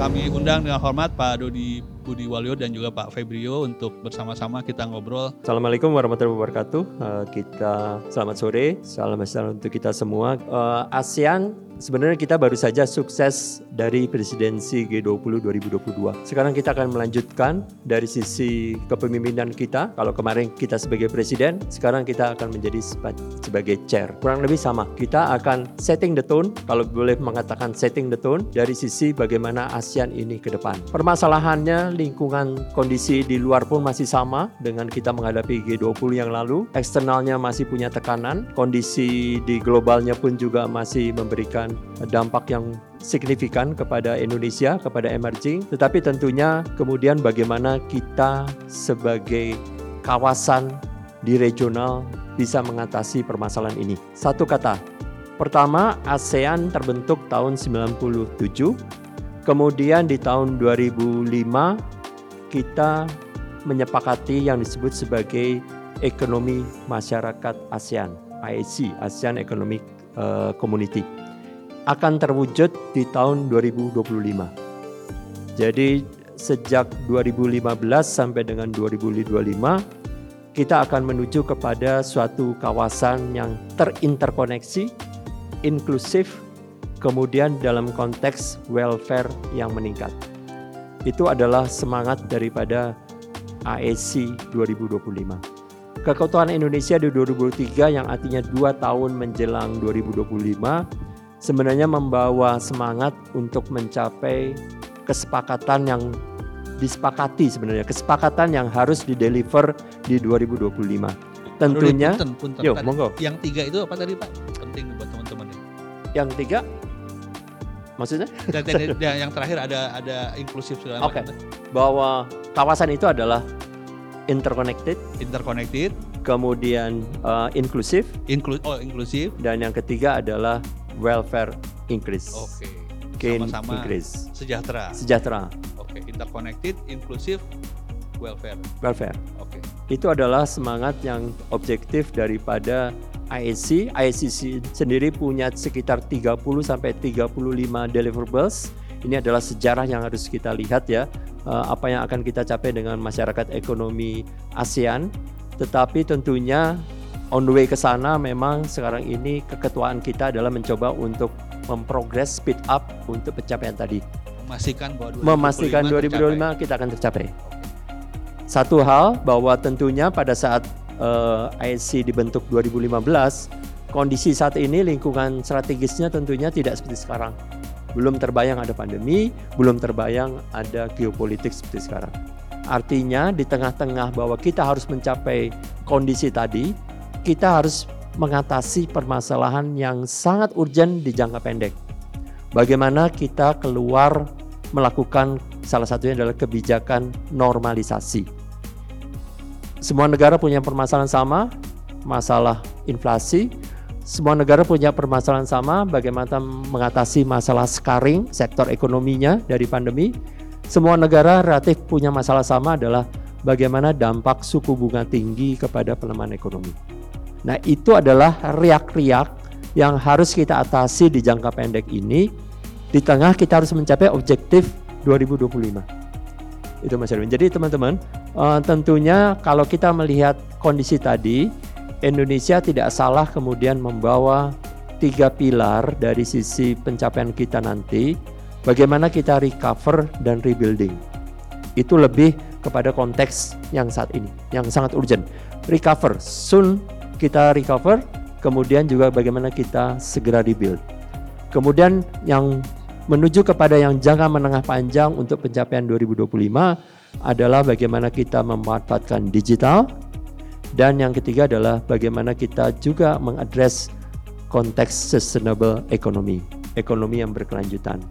kami undang dengan hormat Pak Dodi Budi Waluyo dan juga Pak Febrio untuk bersama-sama kita ngobrol. Assalamualaikum warahmatullahi wabarakatuh. Uh, kita selamat sore, salam sejahtera untuk kita semua. Uh, ASEAN sebenarnya kita baru saja sukses dari presidensi G20 2022. Sekarang kita akan melanjutkan dari sisi kepemimpinan kita. Kalau kemarin kita sebagai presiden, sekarang kita akan menjadi sebagai chair. Kurang lebih sama. Kita akan setting the tone, kalau boleh mengatakan setting the tone dari sisi bagaimana ASEAN ini ke depan. Permasalahannya lingkungan kondisi di luar pun masih sama dengan kita menghadapi G20 yang lalu. Eksternalnya masih punya tekanan, kondisi di globalnya pun juga masih memberikan dampak yang signifikan kepada Indonesia, kepada emerging, tetapi tentunya kemudian bagaimana kita sebagai kawasan di regional bisa mengatasi permasalahan ini. Satu kata, pertama ASEAN terbentuk tahun 97, kemudian di tahun 2005 kita menyepakati yang disebut sebagai ekonomi masyarakat ASEAN, IAC, ASEAN Economic uh, Community akan terwujud di tahun 2025. Jadi sejak 2015 sampai dengan 2025 kita akan menuju kepada suatu kawasan yang terinterkoneksi, inklusif, kemudian dalam konteks welfare yang meningkat. Itu adalah semangat daripada AEC 2025. Kekuatan Indonesia di 2023 yang artinya dua tahun menjelang 2025 sebenarnya membawa semangat untuk mencapai kesepakatan yang disepakati sebenarnya kesepakatan yang harus dideliver di 2025. Tentunya, punten, punten, yuk, monggo. Yang tiga itu apa tadi Pak? Penting buat teman-teman. Yang tiga, maksudnya? Dan, dan, dan yang terakhir ada ada inklusif segala. Okay. Bahwa kawasan itu adalah interconnected, interconnected, kemudian uh, inklusif, Inklu oh inklusif, dan yang ketiga adalah welfare increase. Oke. Okay. Gain Sama-sama increase. Sejahtera. Sejahtera. Oke, okay. interconnected, inklusif, welfare. Welfare. Oke. Okay. Itu adalah semangat yang objektif daripada ISC. ISC sendiri punya sekitar 30 sampai 35 deliverables. Ini adalah sejarah yang harus kita lihat ya, eh, apa yang akan kita capai dengan masyarakat ekonomi ASEAN. Tetapi tentunya on the way ke sana memang sekarang ini keketuaan kita adalah mencoba untuk memprogres speed up untuk pencapaian tadi. Memastikan bahwa 2025 memastikan 2025 tercapai. kita akan tercapai. Satu hal bahwa tentunya pada saat uh, dibentuk 2015, kondisi saat ini lingkungan strategisnya tentunya tidak seperti sekarang. Belum terbayang ada pandemi, belum terbayang ada geopolitik seperti sekarang. Artinya di tengah-tengah bahwa kita harus mencapai kondisi tadi, kita harus mengatasi permasalahan yang sangat urgent di jangka pendek. Bagaimana kita keluar melakukan salah satunya adalah kebijakan normalisasi. Semua negara punya permasalahan sama, masalah inflasi. Semua negara punya permasalahan sama, bagaimana mengatasi masalah scarring sektor ekonominya dari pandemi. Semua negara relatif punya masalah sama adalah bagaimana dampak suku bunga tinggi kepada pelemahan ekonomi. Nah, itu adalah riak-riak yang harus kita atasi di jangka pendek ini. Di tengah kita harus mencapai objektif 2025. Itu Mas Erwin. Jadi teman-teman, uh, tentunya kalau kita melihat kondisi tadi, Indonesia tidak salah kemudian membawa tiga pilar dari sisi pencapaian kita nanti. Bagaimana kita recover dan rebuilding. Itu lebih kepada konteks yang saat ini, yang sangat urgent. Recover, soon kita recover, kemudian juga bagaimana kita segera rebuild. Kemudian yang menuju kepada yang jangka menengah panjang untuk pencapaian 2025 adalah bagaimana kita memanfaatkan digital dan yang ketiga adalah bagaimana kita juga mengadres konteks sustainable economy, ekonomi yang berkelanjutan.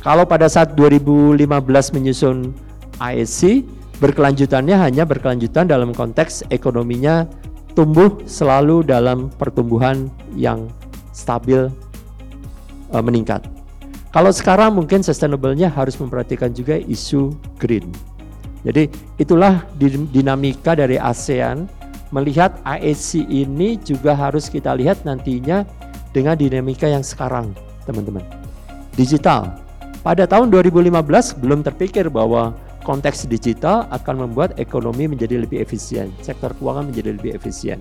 Kalau pada saat 2015 menyusun ISC, berkelanjutannya hanya berkelanjutan dalam konteks ekonominya tumbuh selalu dalam pertumbuhan yang stabil uh, meningkat. Kalau sekarang mungkin sustainable-nya harus memperhatikan juga isu green. Jadi itulah dinamika dari ASEAN melihat ASC ini juga harus kita lihat nantinya dengan dinamika yang sekarang, teman-teman. Digital, Pada tahun 2015 belum terpikir bahwa konteks digital akan membuat ekonomi menjadi lebih efisien, sektor keuangan menjadi lebih efisien.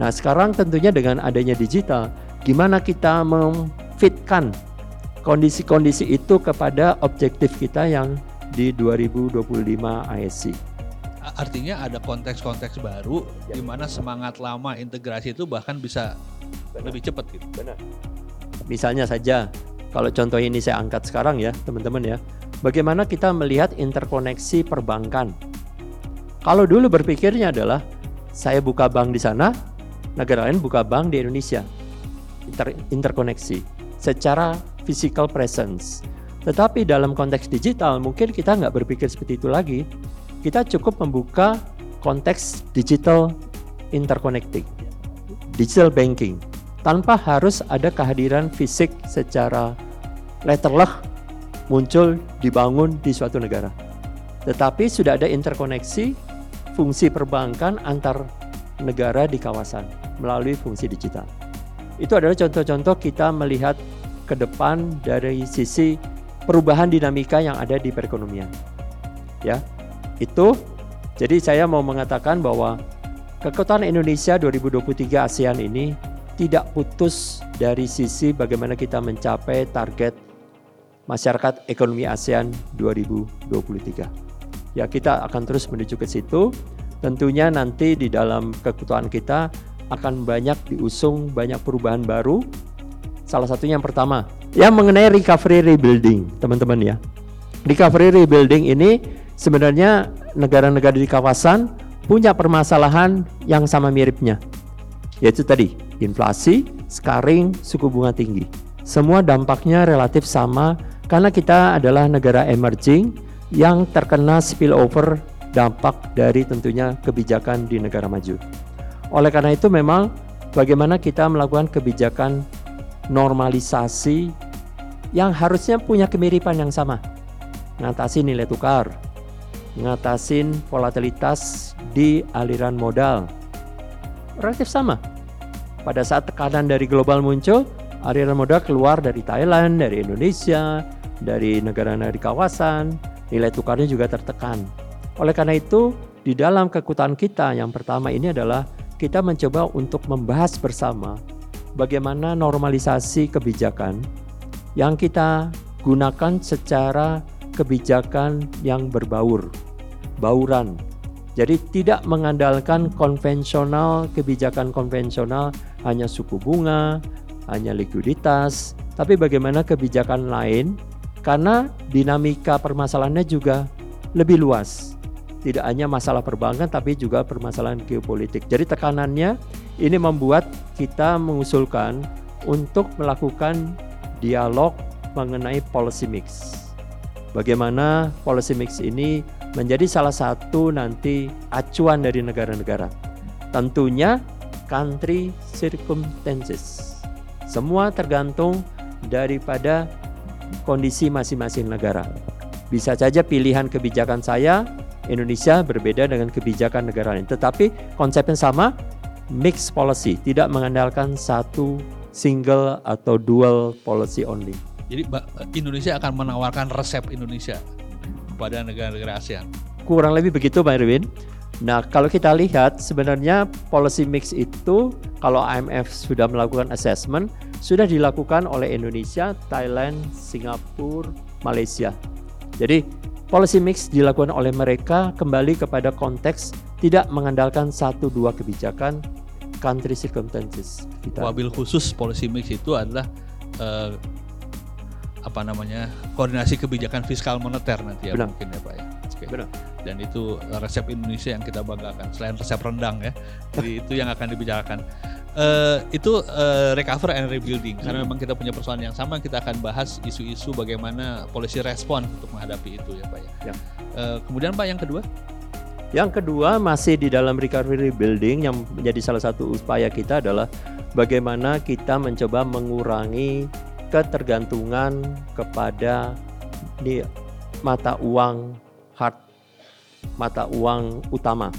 Nah, sekarang tentunya dengan adanya digital, gimana kita memfitkan kondisi-kondisi itu kepada objektif kita yang di 2025 ISC. Artinya ada konteks-konteks baru ya. di mana semangat lama integrasi itu bahkan bisa Benar. lebih cepat gitu. Benar. Misalnya saja kalau contoh ini saya angkat sekarang ya, teman-teman ya. Bagaimana kita melihat interkoneksi perbankan? Kalau dulu berpikirnya adalah saya buka bank di sana, negara lain buka bank di Indonesia. Inter interkoneksi secara physical presence. Tetapi dalam konteks digital mungkin kita nggak berpikir seperti itu lagi. Kita cukup membuka konteks digital interconnecting, digital banking tanpa harus ada kehadiran fisik secara letterleh muncul dibangun di suatu negara. Tetapi sudah ada interkoneksi fungsi perbankan antar negara di kawasan melalui fungsi digital. Itu adalah contoh-contoh kita melihat ke depan dari sisi perubahan dinamika yang ada di perekonomian. Ya. Itu jadi saya mau mengatakan bahwa kekuatan Indonesia 2023 ASEAN ini tidak putus dari sisi bagaimana kita mencapai target masyarakat ekonomi ASEAN 2023. Ya, kita akan terus menuju ke situ. Tentunya nanti di dalam keketuaan kita akan banyak diusung banyak perubahan baru. Salah satunya yang pertama, yang mengenai recovery rebuilding, teman-teman ya. Recovery rebuilding ini sebenarnya negara-negara di kawasan punya permasalahan yang sama miripnya. Yaitu tadi, inflasi, scarring, suku bunga tinggi. Semua dampaknya relatif sama karena kita adalah negara emerging yang terkena spillover dampak dari tentunya kebijakan di negara maju. Oleh karena itu memang bagaimana kita melakukan kebijakan normalisasi yang harusnya punya kemiripan yang sama. Ngatasi nilai tukar, ngatasin volatilitas di aliran modal. Relatif sama pada saat tekanan dari global muncul, aliran modal keluar dari Thailand, dari Indonesia, dari negara-negara di kawasan, nilai tukarnya juga tertekan. Oleh karena itu, di dalam kekuatan kita yang pertama ini adalah kita mencoba untuk membahas bersama bagaimana normalisasi kebijakan yang kita gunakan secara kebijakan yang berbaur, bauran. Jadi tidak mengandalkan konvensional, kebijakan konvensional hanya suku bunga, hanya likuiditas, tapi bagaimana kebijakan lain karena dinamika permasalahannya juga lebih luas. Tidak hanya masalah perbankan tapi juga permasalahan geopolitik. Jadi tekanannya ini membuat kita mengusulkan untuk melakukan dialog mengenai policy mix. Bagaimana policy mix ini menjadi salah satu nanti acuan dari negara-negara. Tentunya country circumstances. Semua tergantung daripada kondisi masing-masing negara. Bisa saja pilihan kebijakan saya Indonesia berbeda dengan kebijakan negara lain, tetapi konsepnya sama, mixed policy, tidak mengandalkan satu single atau dual policy only. Jadi Indonesia akan menawarkan resep Indonesia kepada negara-negara ASEAN. Kurang lebih begitu, Pak Erwin. Nah, kalau kita lihat sebenarnya policy mix itu kalau IMF sudah melakukan assessment sudah dilakukan oleh Indonesia, Thailand, Singapura, Malaysia. Jadi policy mix dilakukan oleh mereka kembali kepada konteks tidak mengandalkan satu dua kebijakan country circumstances. Kita. Wabil khusus policy mix itu adalah uh, apa namanya koordinasi kebijakan fiskal moneter nanti ya Benar. mungkin ya Pak ya. Okay. Benar. Dan itu resep Indonesia yang kita banggakan selain resep rendang ya. Jadi itu yang akan dibicarakan. Uh, itu uh, recover and rebuilding hmm. karena memang kita punya persoalan yang sama kita akan bahas isu-isu bagaimana polisi respon untuk menghadapi itu ya Pak ya. ya. Uh, kemudian Pak yang kedua yang kedua masih di dalam recovery rebuilding yang menjadi salah satu upaya kita adalah bagaimana kita mencoba mengurangi ketergantungan kepada di mata uang hard mata uang utama.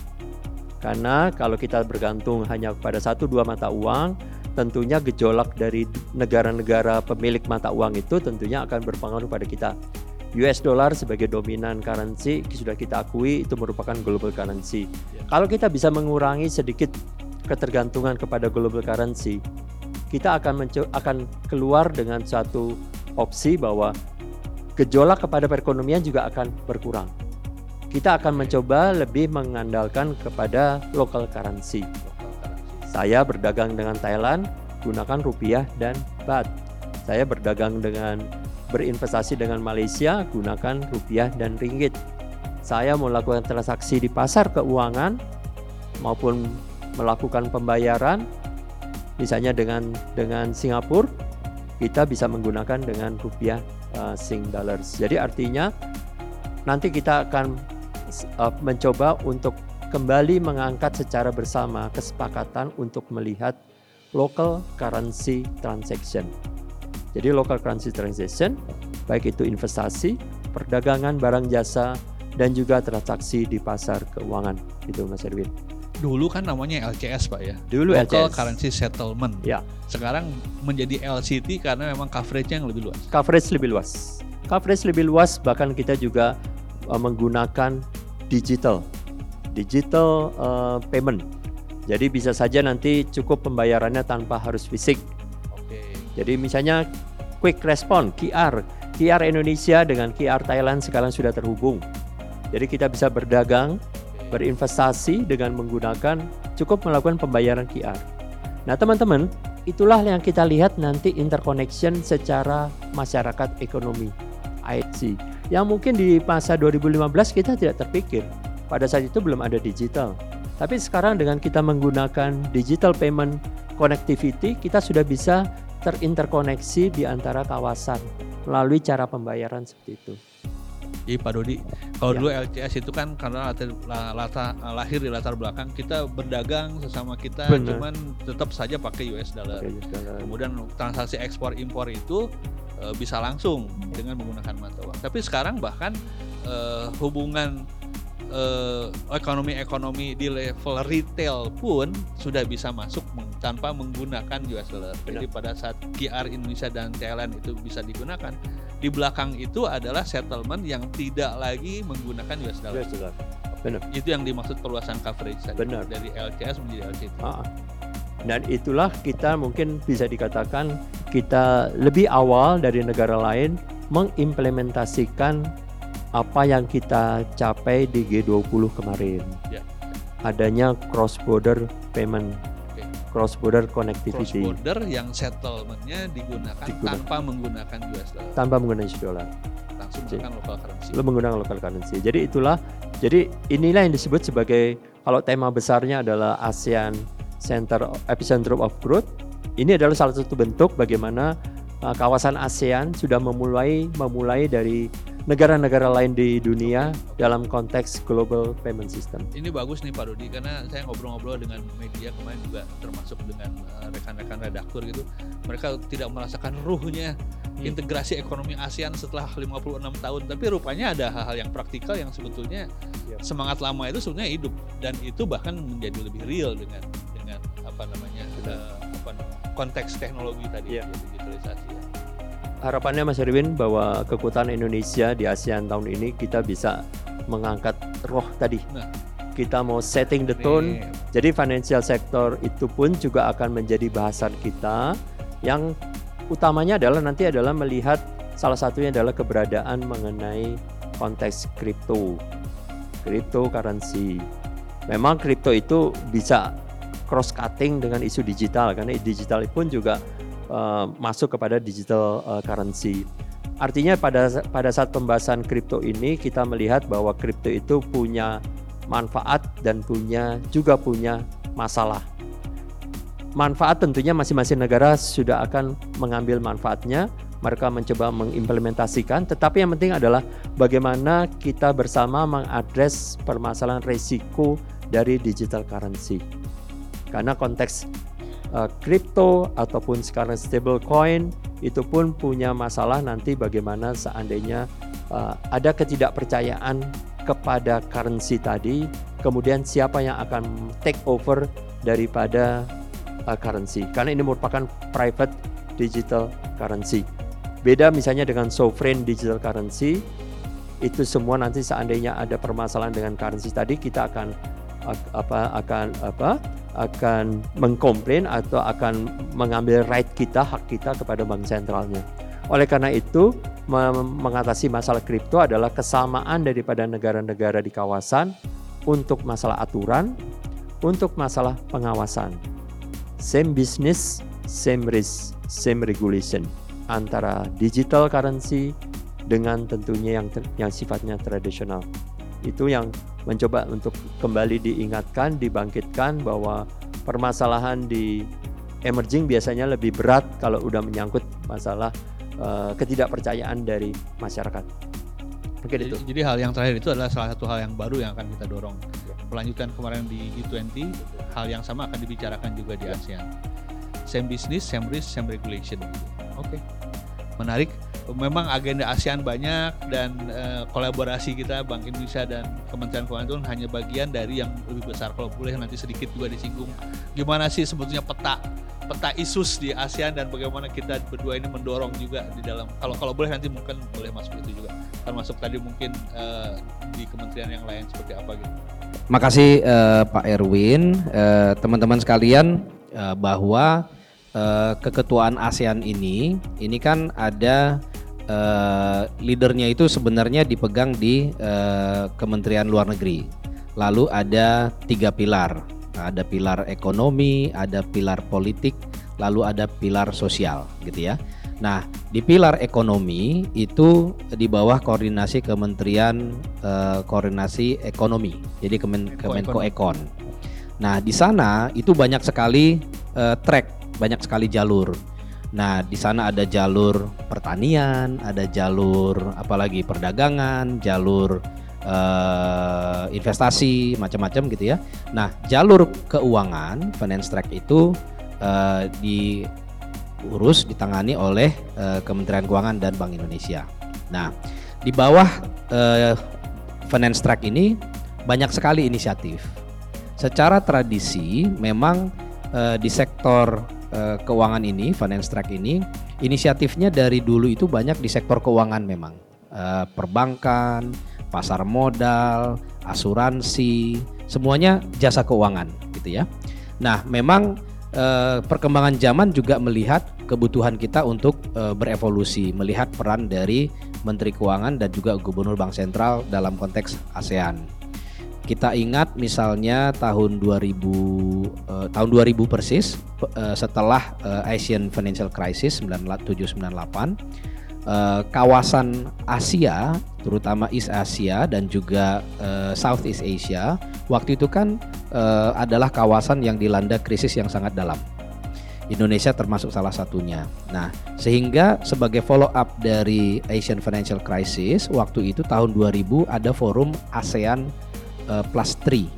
Karena kalau kita bergantung hanya pada satu dua mata uang, tentunya gejolak dari negara-negara pemilik mata uang itu tentunya akan berpengaruh pada kita. US dollar sebagai dominan currency sudah kita akui itu merupakan global currency. Ya. Kalau kita bisa mengurangi sedikit ketergantungan kepada global currency, kita akan akan keluar dengan satu opsi bahwa gejolak kepada perekonomian juga akan berkurang. Kita akan mencoba lebih mengandalkan kepada local currency. Saya berdagang dengan Thailand gunakan rupiah dan baht. Saya berdagang dengan berinvestasi dengan Malaysia gunakan rupiah dan ringgit. Saya melakukan transaksi di pasar keuangan maupun melakukan pembayaran misalnya dengan dengan Singapura kita bisa menggunakan dengan rupiah uh, Sing dollars. Jadi artinya nanti kita akan uh, mencoba untuk kembali mengangkat secara bersama kesepakatan untuk melihat local currency transaction. Jadi local currency transaction, baik itu investasi, perdagangan barang jasa, dan juga transaksi di pasar keuangan. Itu Mas Erwin. Dulu kan namanya LCS Pak ya. Dulu Local LCS. Currency Settlement. Ya. Sekarang menjadi LCT karena memang coverage-nya yang lebih luas. Coverage lebih luas. Coverage lebih luas bahkan kita juga uh, menggunakan digital. Digital uh, payment. Jadi bisa saja nanti cukup pembayarannya tanpa harus fisik jadi misalnya quick response QR, QR Indonesia dengan QR Thailand sekarang sudah terhubung. Jadi kita bisa berdagang, berinvestasi dengan menggunakan cukup melakukan pembayaran QR. Nah, teman-teman, itulah yang kita lihat nanti interconnection secara masyarakat ekonomi IC. Yang mungkin di masa 2015 kita tidak terpikir. Pada saat itu belum ada digital. Tapi sekarang dengan kita menggunakan digital payment connectivity, kita sudah bisa terinterkoneksi di antara kawasan melalui cara pembayaran seperti itu. Jadi Pak Dodi, kalau ya. dulu LCS itu kan karena latar, latar, lahir di latar belakang kita berdagang sesama kita, Benar. cuman tetap saja pakai US dollar. US dollar. Kemudian transaksi ekspor impor itu e, bisa langsung dengan menggunakan mata uang. Tapi sekarang bahkan e, hubungan ekonomi-ekonomi di level retail pun sudah bisa masuk tanpa menggunakan US dollar. Jadi pada saat QR Indonesia dan Thailand itu bisa digunakan, di belakang itu adalah settlement yang tidak lagi menggunakan US dollar. US dollar. Benar. Itu yang dimaksud perluasan coverage tadi Benar. dari LCS menjadi LCT. Ah. Dan itulah kita mungkin bisa dikatakan kita lebih awal dari negara lain mengimplementasikan apa yang kita capai di G20 kemarin. Ya. Adanya cross border payment cross border connectivity. Cross border yang settlementnya digunakan, digunakan tanpa menggunakan US dollar. Tanpa menggunakan US dollar. Langsung menggunakan local currency. Lo menggunakan local currency. Jadi itulah. Jadi inilah yang disebut sebagai kalau tema besarnya adalah ASEAN Center Epicentrum of Growth. Ini adalah salah satu bentuk bagaimana uh, kawasan ASEAN sudah memulai memulai dari negara-negara lain di dunia dalam konteks global payment system. Ini bagus nih Pak Dodi karena saya ngobrol-ngobrol dengan media kemarin juga termasuk dengan eh, rekan-rekan redaktur gitu. Mereka tidak merasakan ruhnya hmm. integrasi ekonomi ASEAN setelah 56 tahun, tapi rupanya ada hal-hal yang praktikal yang sebetulnya ya. semangat lama itu sebenarnya hidup dan itu bahkan menjadi lebih real dengan dengan apa namanya uh, apa konteks teknologi tadi ya. digitalisasi ya harapannya Mas Erwin bahwa kekuatan Indonesia di ASEAN tahun ini kita bisa mengangkat roh tadi. Nah. Kita mau setting the tone. Nih. Jadi financial sector itu pun juga akan menjadi bahasan kita yang utamanya adalah nanti adalah melihat salah satunya adalah keberadaan mengenai konteks kripto. Cryptocurrency. Memang kripto itu bisa cross cutting dengan isu digital karena digital pun juga uh, masuk kepada digital uh, currency. Artinya pada pada saat pembahasan kripto ini kita melihat bahwa kripto itu punya manfaat dan punya juga punya masalah. Manfaat tentunya masing-masing negara sudah akan mengambil manfaatnya, mereka mencoba mengimplementasikan, tetapi yang penting adalah bagaimana kita bersama mengadres permasalahan resiko dari digital currency. Karena konteks kripto uh, ataupun sekarang stable coin itu pun punya masalah nanti bagaimana seandainya uh, ada ketidakpercayaan kepada currency tadi kemudian siapa yang akan take over daripada uh, currency karena ini merupakan private digital currency. Beda misalnya dengan sovereign digital currency itu semua nanti seandainya ada permasalahan dengan currency tadi kita akan apa akan apa akan mengkomplain atau akan mengambil right kita hak kita kepada bank sentralnya. Oleh karena itu mengatasi masalah kripto adalah kesamaan daripada negara-negara di kawasan untuk masalah aturan, untuk masalah pengawasan. Same business, same risk, same regulation antara digital currency dengan tentunya yang yang sifatnya tradisional. Itu yang mencoba untuk kembali diingatkan, dibangkitkan bahwa permasalahan di emerging biasanya lebih berat kalau udah menyangkut masalah uh, ketidakpercayaan dari masyarakat. Oke, jadi, itu. jadi hal yang terakhir itu adalah salah satu hal yang baru yang akan kita dorong. Melanjutkan kemarin di G20, hal yang sama akan dibicarakan juga di ASEAN. Same business, same risk, same regulation. Oke, menarik memang agenda ASEAN banyak dan uh, kolaborasi kita Bank Indonesia dan Kementerian Keuangan hanya bagian dari yang lebih besar. Kalau boleh nanti sedikit juga disinggung gimana sih sebetulnya peta peta isus di ASEAN dan bagaimana kita berdua ini mendorong juga di dalam kalau kalau boleh nanti mungkin boleh masuk itu juga termasuk tadi mungkin uh, di kementerian yang lain seperti apa gitu. Makasih uh, Pak Erwin, teman-teman uh, sekalian uh, bahwa keketuaan ASEAN ini ini kan ada uh, leadernya itu sebenarnya dipegang di uh, Kementerian Luar Negeri. Lalu ada tiga pilar, ada pilar ekonomi, ada pilar politik, lalu ada pilar sosial, gitu ya. Nah, di pilar ekonomi itu di bawah koordinasi Kementerian uh, Koordinasi Ekonomi, jadi Kemen Kemenko Ekon. Nah, di sana itu banyak sekali uh, track banyak sekali jalur. Nah, di sana ada jalur pertanian, ada jalur apalagi perdagangan, jalur uh, investasi, macam-macam gitu ya. Nah, jalur keuangan finance track itu uh, diurus ditangani oleh uh, Kementerian Keuangan dan Bank Indonesia. Nah, di bawah uh, finance track ini banyak sekali inisiatif. Secara tradisi memang uh, di sektor uh, keuangan ini, finance track ini, inisiatifnya dari dulu itu banyak di sektor keuangan memang. Uh, perbankan, pasar modal, asuransi, semuanya jasa keuangan gitu ya. Nah, memang uh, perkembangan zaman juga melihat kebutuhan kita untuk berevolusi, melihat peran dari Menteri Keuangan dan juga Gubernur Bank Sentral dalam konteks ASEAN kita ingat misalnya tahun 2000 uh, tahun 2000 persis uh, setelah uh, Asian Financial Crisis 9798 uh, kawasan Asia terutama East Asia dan juga uh, Southeast Asia waktu itu kan uh, adalah kawasan yang dilanda krisis yang sangat dalam. Indonesia termasuk salah satunya. Nah, sehingga sebagai follow up dari Asian Financial Crisis waktu itu tahun 2000 ada forum ASEAN uh, plus 3.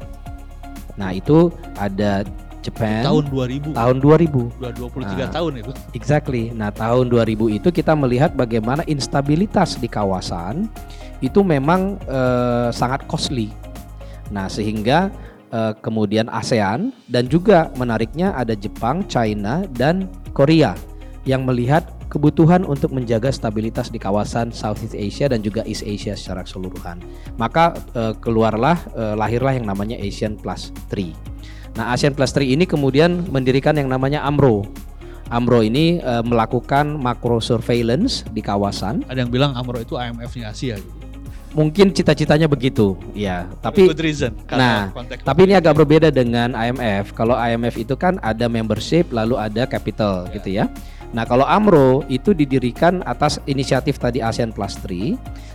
Nah, itu ada Japan tahun 2000. Tahun 2000. Sudah 23 nah, tahun itu. Exactly. Nah, tahun 2000 itu kita melihat bagaimana instabilitas di kawasan itu memang uh, sangat costly. Nah, sehingga uh, kemudian ASEAN dan juga menariknya ada Jepang, China dan Korea yang melihat kebutuhan untuk menjaga stabilitas di kawasan Southeast Asia dan juga East Asia secara keseluruhan. Maka uh, keluarlah uh, lahirlah yang namanya Asian Plus 3. Nah, ASEAN Plus 3 ini kemudian mendirikan yang namanya AMRO. AMRO ini uh, melakukan macro surveillance di kawasan. Ada yang bilang AMRO itu IMF-nya Asia gitu. Mungkin cita-citanya begitu, ya. Tapi good reason. Nah, tapi ini agak berbeda dengan IMF. Kalau IMF itu kan ada membership, lalu ada capital, yeah. gitu ya. Nah, kalau AMRO itu didirikan atas inisiatif tadi ASEAN Plus 3.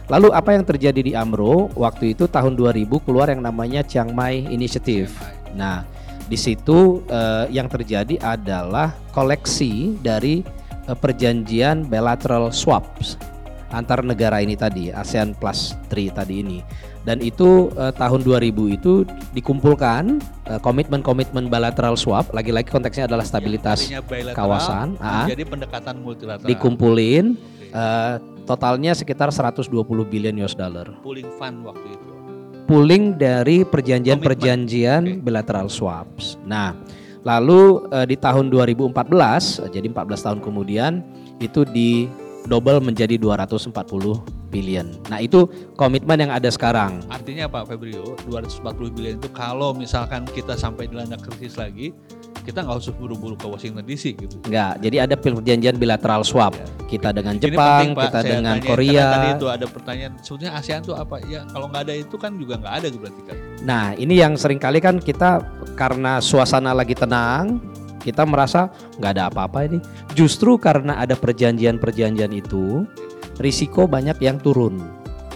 Lalu apa yang terjadi di AMRO? Waktu itu tahun 2000 keluar yang namanya Chiang Mai Initiative. Nah, di situ eh, yang terjadi adalah koleksi dari eh, perjanjian bilateral swaps antar negara ini tadi, ASEAN Plus 3 tadi ini dan itu uh, tahun 2000 itu dikumpulkan uh, komitmen-komitmen bilateral swap. Lagi-lagi konteksnya adalah stabilitas kawasan. jadi pendekatan multilateral. Dikumpulin okay. uh, totalnya sekitar 120 billion US dollar. Pooling fund waktu itu. Pooling dari perjanjian-perjanjian okay. bilateral swaps. Nah Lalu uh, di tahun 2014, jadi 14 tahun kemudian itu di double menjadi 240 billion. Nah itu komitmen yang ada sekarang. Artinya Pak Febrio, 240 billion itu kalau misalkan kita sampai dilanda krisis lagi, kita nggak usah buru-buru ke Washington DC gitu. Nggak, jadi ada perjanjian bilateral swap. Ya. Kita dengan Jepang, penting, kita Saya dengan tanya, Korea. Tadi itu ada pertanyaan, sebetulnya ASEAN itu apa? Ya kalau nggak ada itu kan juga nggak ada berarti kan. Nah ini yang sering kali kan kita karena suasana lagi tenang, kita merasa nggak ada apa-apa ini. Justru karena ada perjanjian-perjanjian itu, risiko banyak yang turun.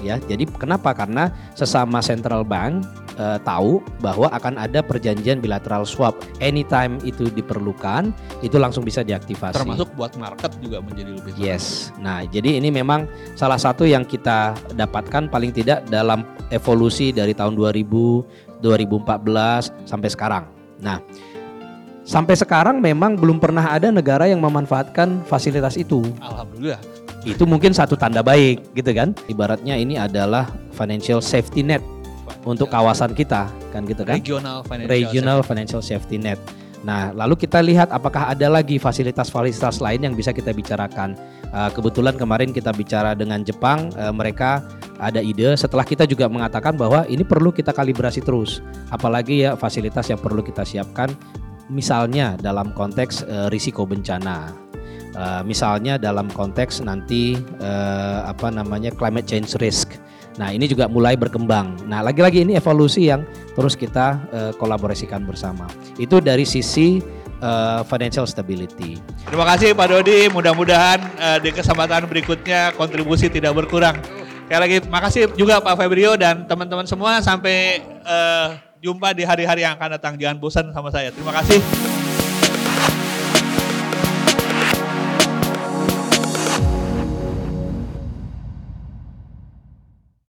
Ya, jadi kenapa? Karena sesama central bank uh, tahu bahwa akan ada perjanjian bilateral swap anytime itu diperlukan, itu langsung bisa diaktifasi. Termasuk buat market juga menjadi lebih tenang. Yes. Nah, jadi ini memang salah satu yang kita dapatkan paling tidak dalam evolusi dari tahun 2000, 2014 sampai sekarang. Nah, Sampai sekarang memang belum pernah ada negara yang memanfaatkan fasilitas itu. Alhamdulillah. Itu mungkin satu tanda baik gitu kan. Ibaratnya ini adalah financial safety net untuk kawasan kita kan gitu kan. Regional financial, Regional safety. financial safety net. Nah, lalu kita lihat apakah ada lagi fasilitas-fasilitas lain yang bisa kita bicarakan. Uh, kebetulan kemarin kita bicara dengan Jepang, uh, mereka ada ide setelah kita juga mengatakan bahwa ini perlu kita kalibrasi terus. Apalagi ya fasilitas yang perlu kita siapkan misalnya dalam konteks uh, risiko bencana. Uh, misalnya dalam konteks nanti uh, apa namanya climate change risk. Nah, ini juga mulai berkembang. Nah, lagi-lagi ini evolusi yang terus kita uh, kolaborasikan bersama. Itu dari sisi financial stability. Terima kasih Pak Dodi. Mudah-mudahan uh, di kesempatan berikutnya kontribusi tidak berkurang. Sekali lagi makasih juga Pak Febrio dan teman-teman semua sampai uh, jumpa di hari-hari yang akan datang. Jangan bosan sama saya. Terima kasih.